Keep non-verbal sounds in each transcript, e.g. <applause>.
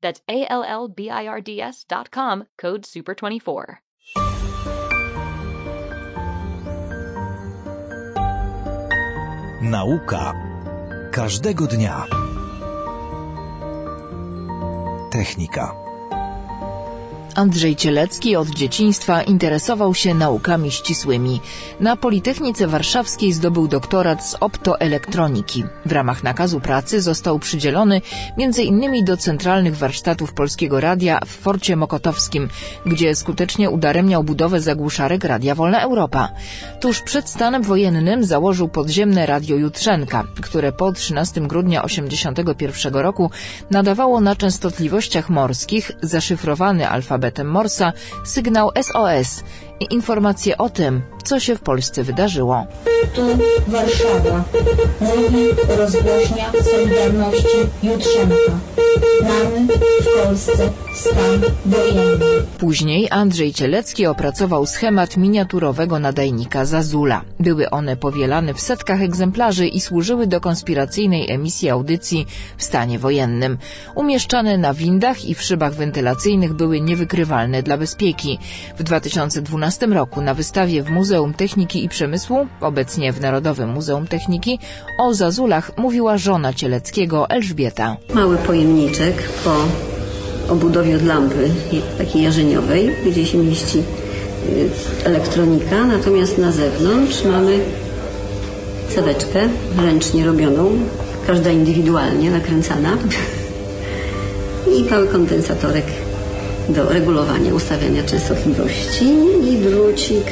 That's A L L B I R D S dot com, code SUPER24. Nauka każdego dnia. Technika. Andrzej Cielecki od dzieciństwa interesował się naukami ścisłymi. Na Politechnice Warszawskiej zdobył doktorat z optoelektroniki. W ramach nakazu pracy został przydzielony m.in. do centralnych warsztatów Polskiego Radia w Forcie Mokotowskim, gdzie skutecznie udaremniał budowę zagłuszarek Radia Wolna Europa. Tuż przed stanem wojennym założył podziemne Radio Jutrzenka, które po 13 grudnia 1981 roku nadawało na częstotliwościach morskich zaszyfrowany alfabet alfabetem Morsa sygnał SOS i informacje o tym, co się w Polsce wydarzyło. Tu Warszawa. Mówi rozgłośnia Solidarności Jutrzenka. Mamy w Polsce Później Andrzej Cielecki opracował schemat miniaturowego nadajnika Zazula. Były one powielane w setkach egzemplarzy i służyły do konspiracyjnej emisji audycji w stanie wojennym. Umieszczane na windach i w szybach wentylacyjnych były niewykrywalne dla bezpieki. W 2012 roku na wystawie w Muzeum Techniki i Przemysłu, obecnie w Narodowym Muzeum Techniki, o Zazulach mówiła żona Cieleckiego Elżbieta. Mały pojemniczek po obudowie od lampy takiej jarzeniowej, gdzie się mieści y, elektronika, natomiast na zewnątrz mamy ceweczkę ręcznie robioną, każda indywidualnie nakręcana. <laughs> I mały kondensatorek do regulowania, ustawiania częstotliwości. I drucik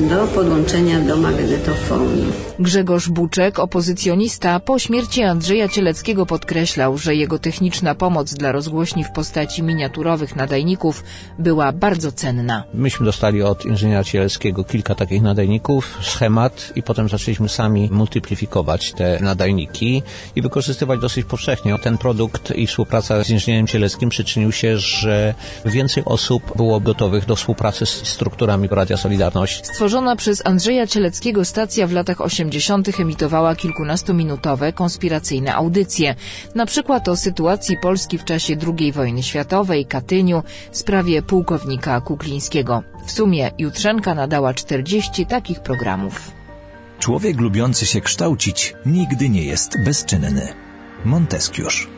do podłączenia do magnetofonu. Grzegorz Buczek, opozycjonista, po śmierci Andrzeja Cieleckiego podkreślał, że jego techniczna pomoc dla rozgłośni w postaci miniaturowych nadajników była bardzo cenna. Myśmy dostali od inżyniera Cieleckiego kilka takich nadajników, schemat i potem zaczęliśmy sami multiplifikować te nadajniki i wykorzystywać dosyć powszechnie. Ten produkt i współpraca z inżynierem Cieleckim przyczynił się, że więcej osób było gotowych do współpracy z strukturami Radia Solidarność. Stworzona przez Andrzeja Cieleckiego stacja w latach 80. emitowała kilkunastominutowe konspiracyjne audycje, na przykład o sytuacji Polski w czasie II wojny światowej, Katyniu, sprawie pułkownika Kuklińskiego. W sumie Jutrzenka nadała 40 takich programów. Człowiek lubiący się kształcić nigdy nie jest bezczynny. Montesquieu's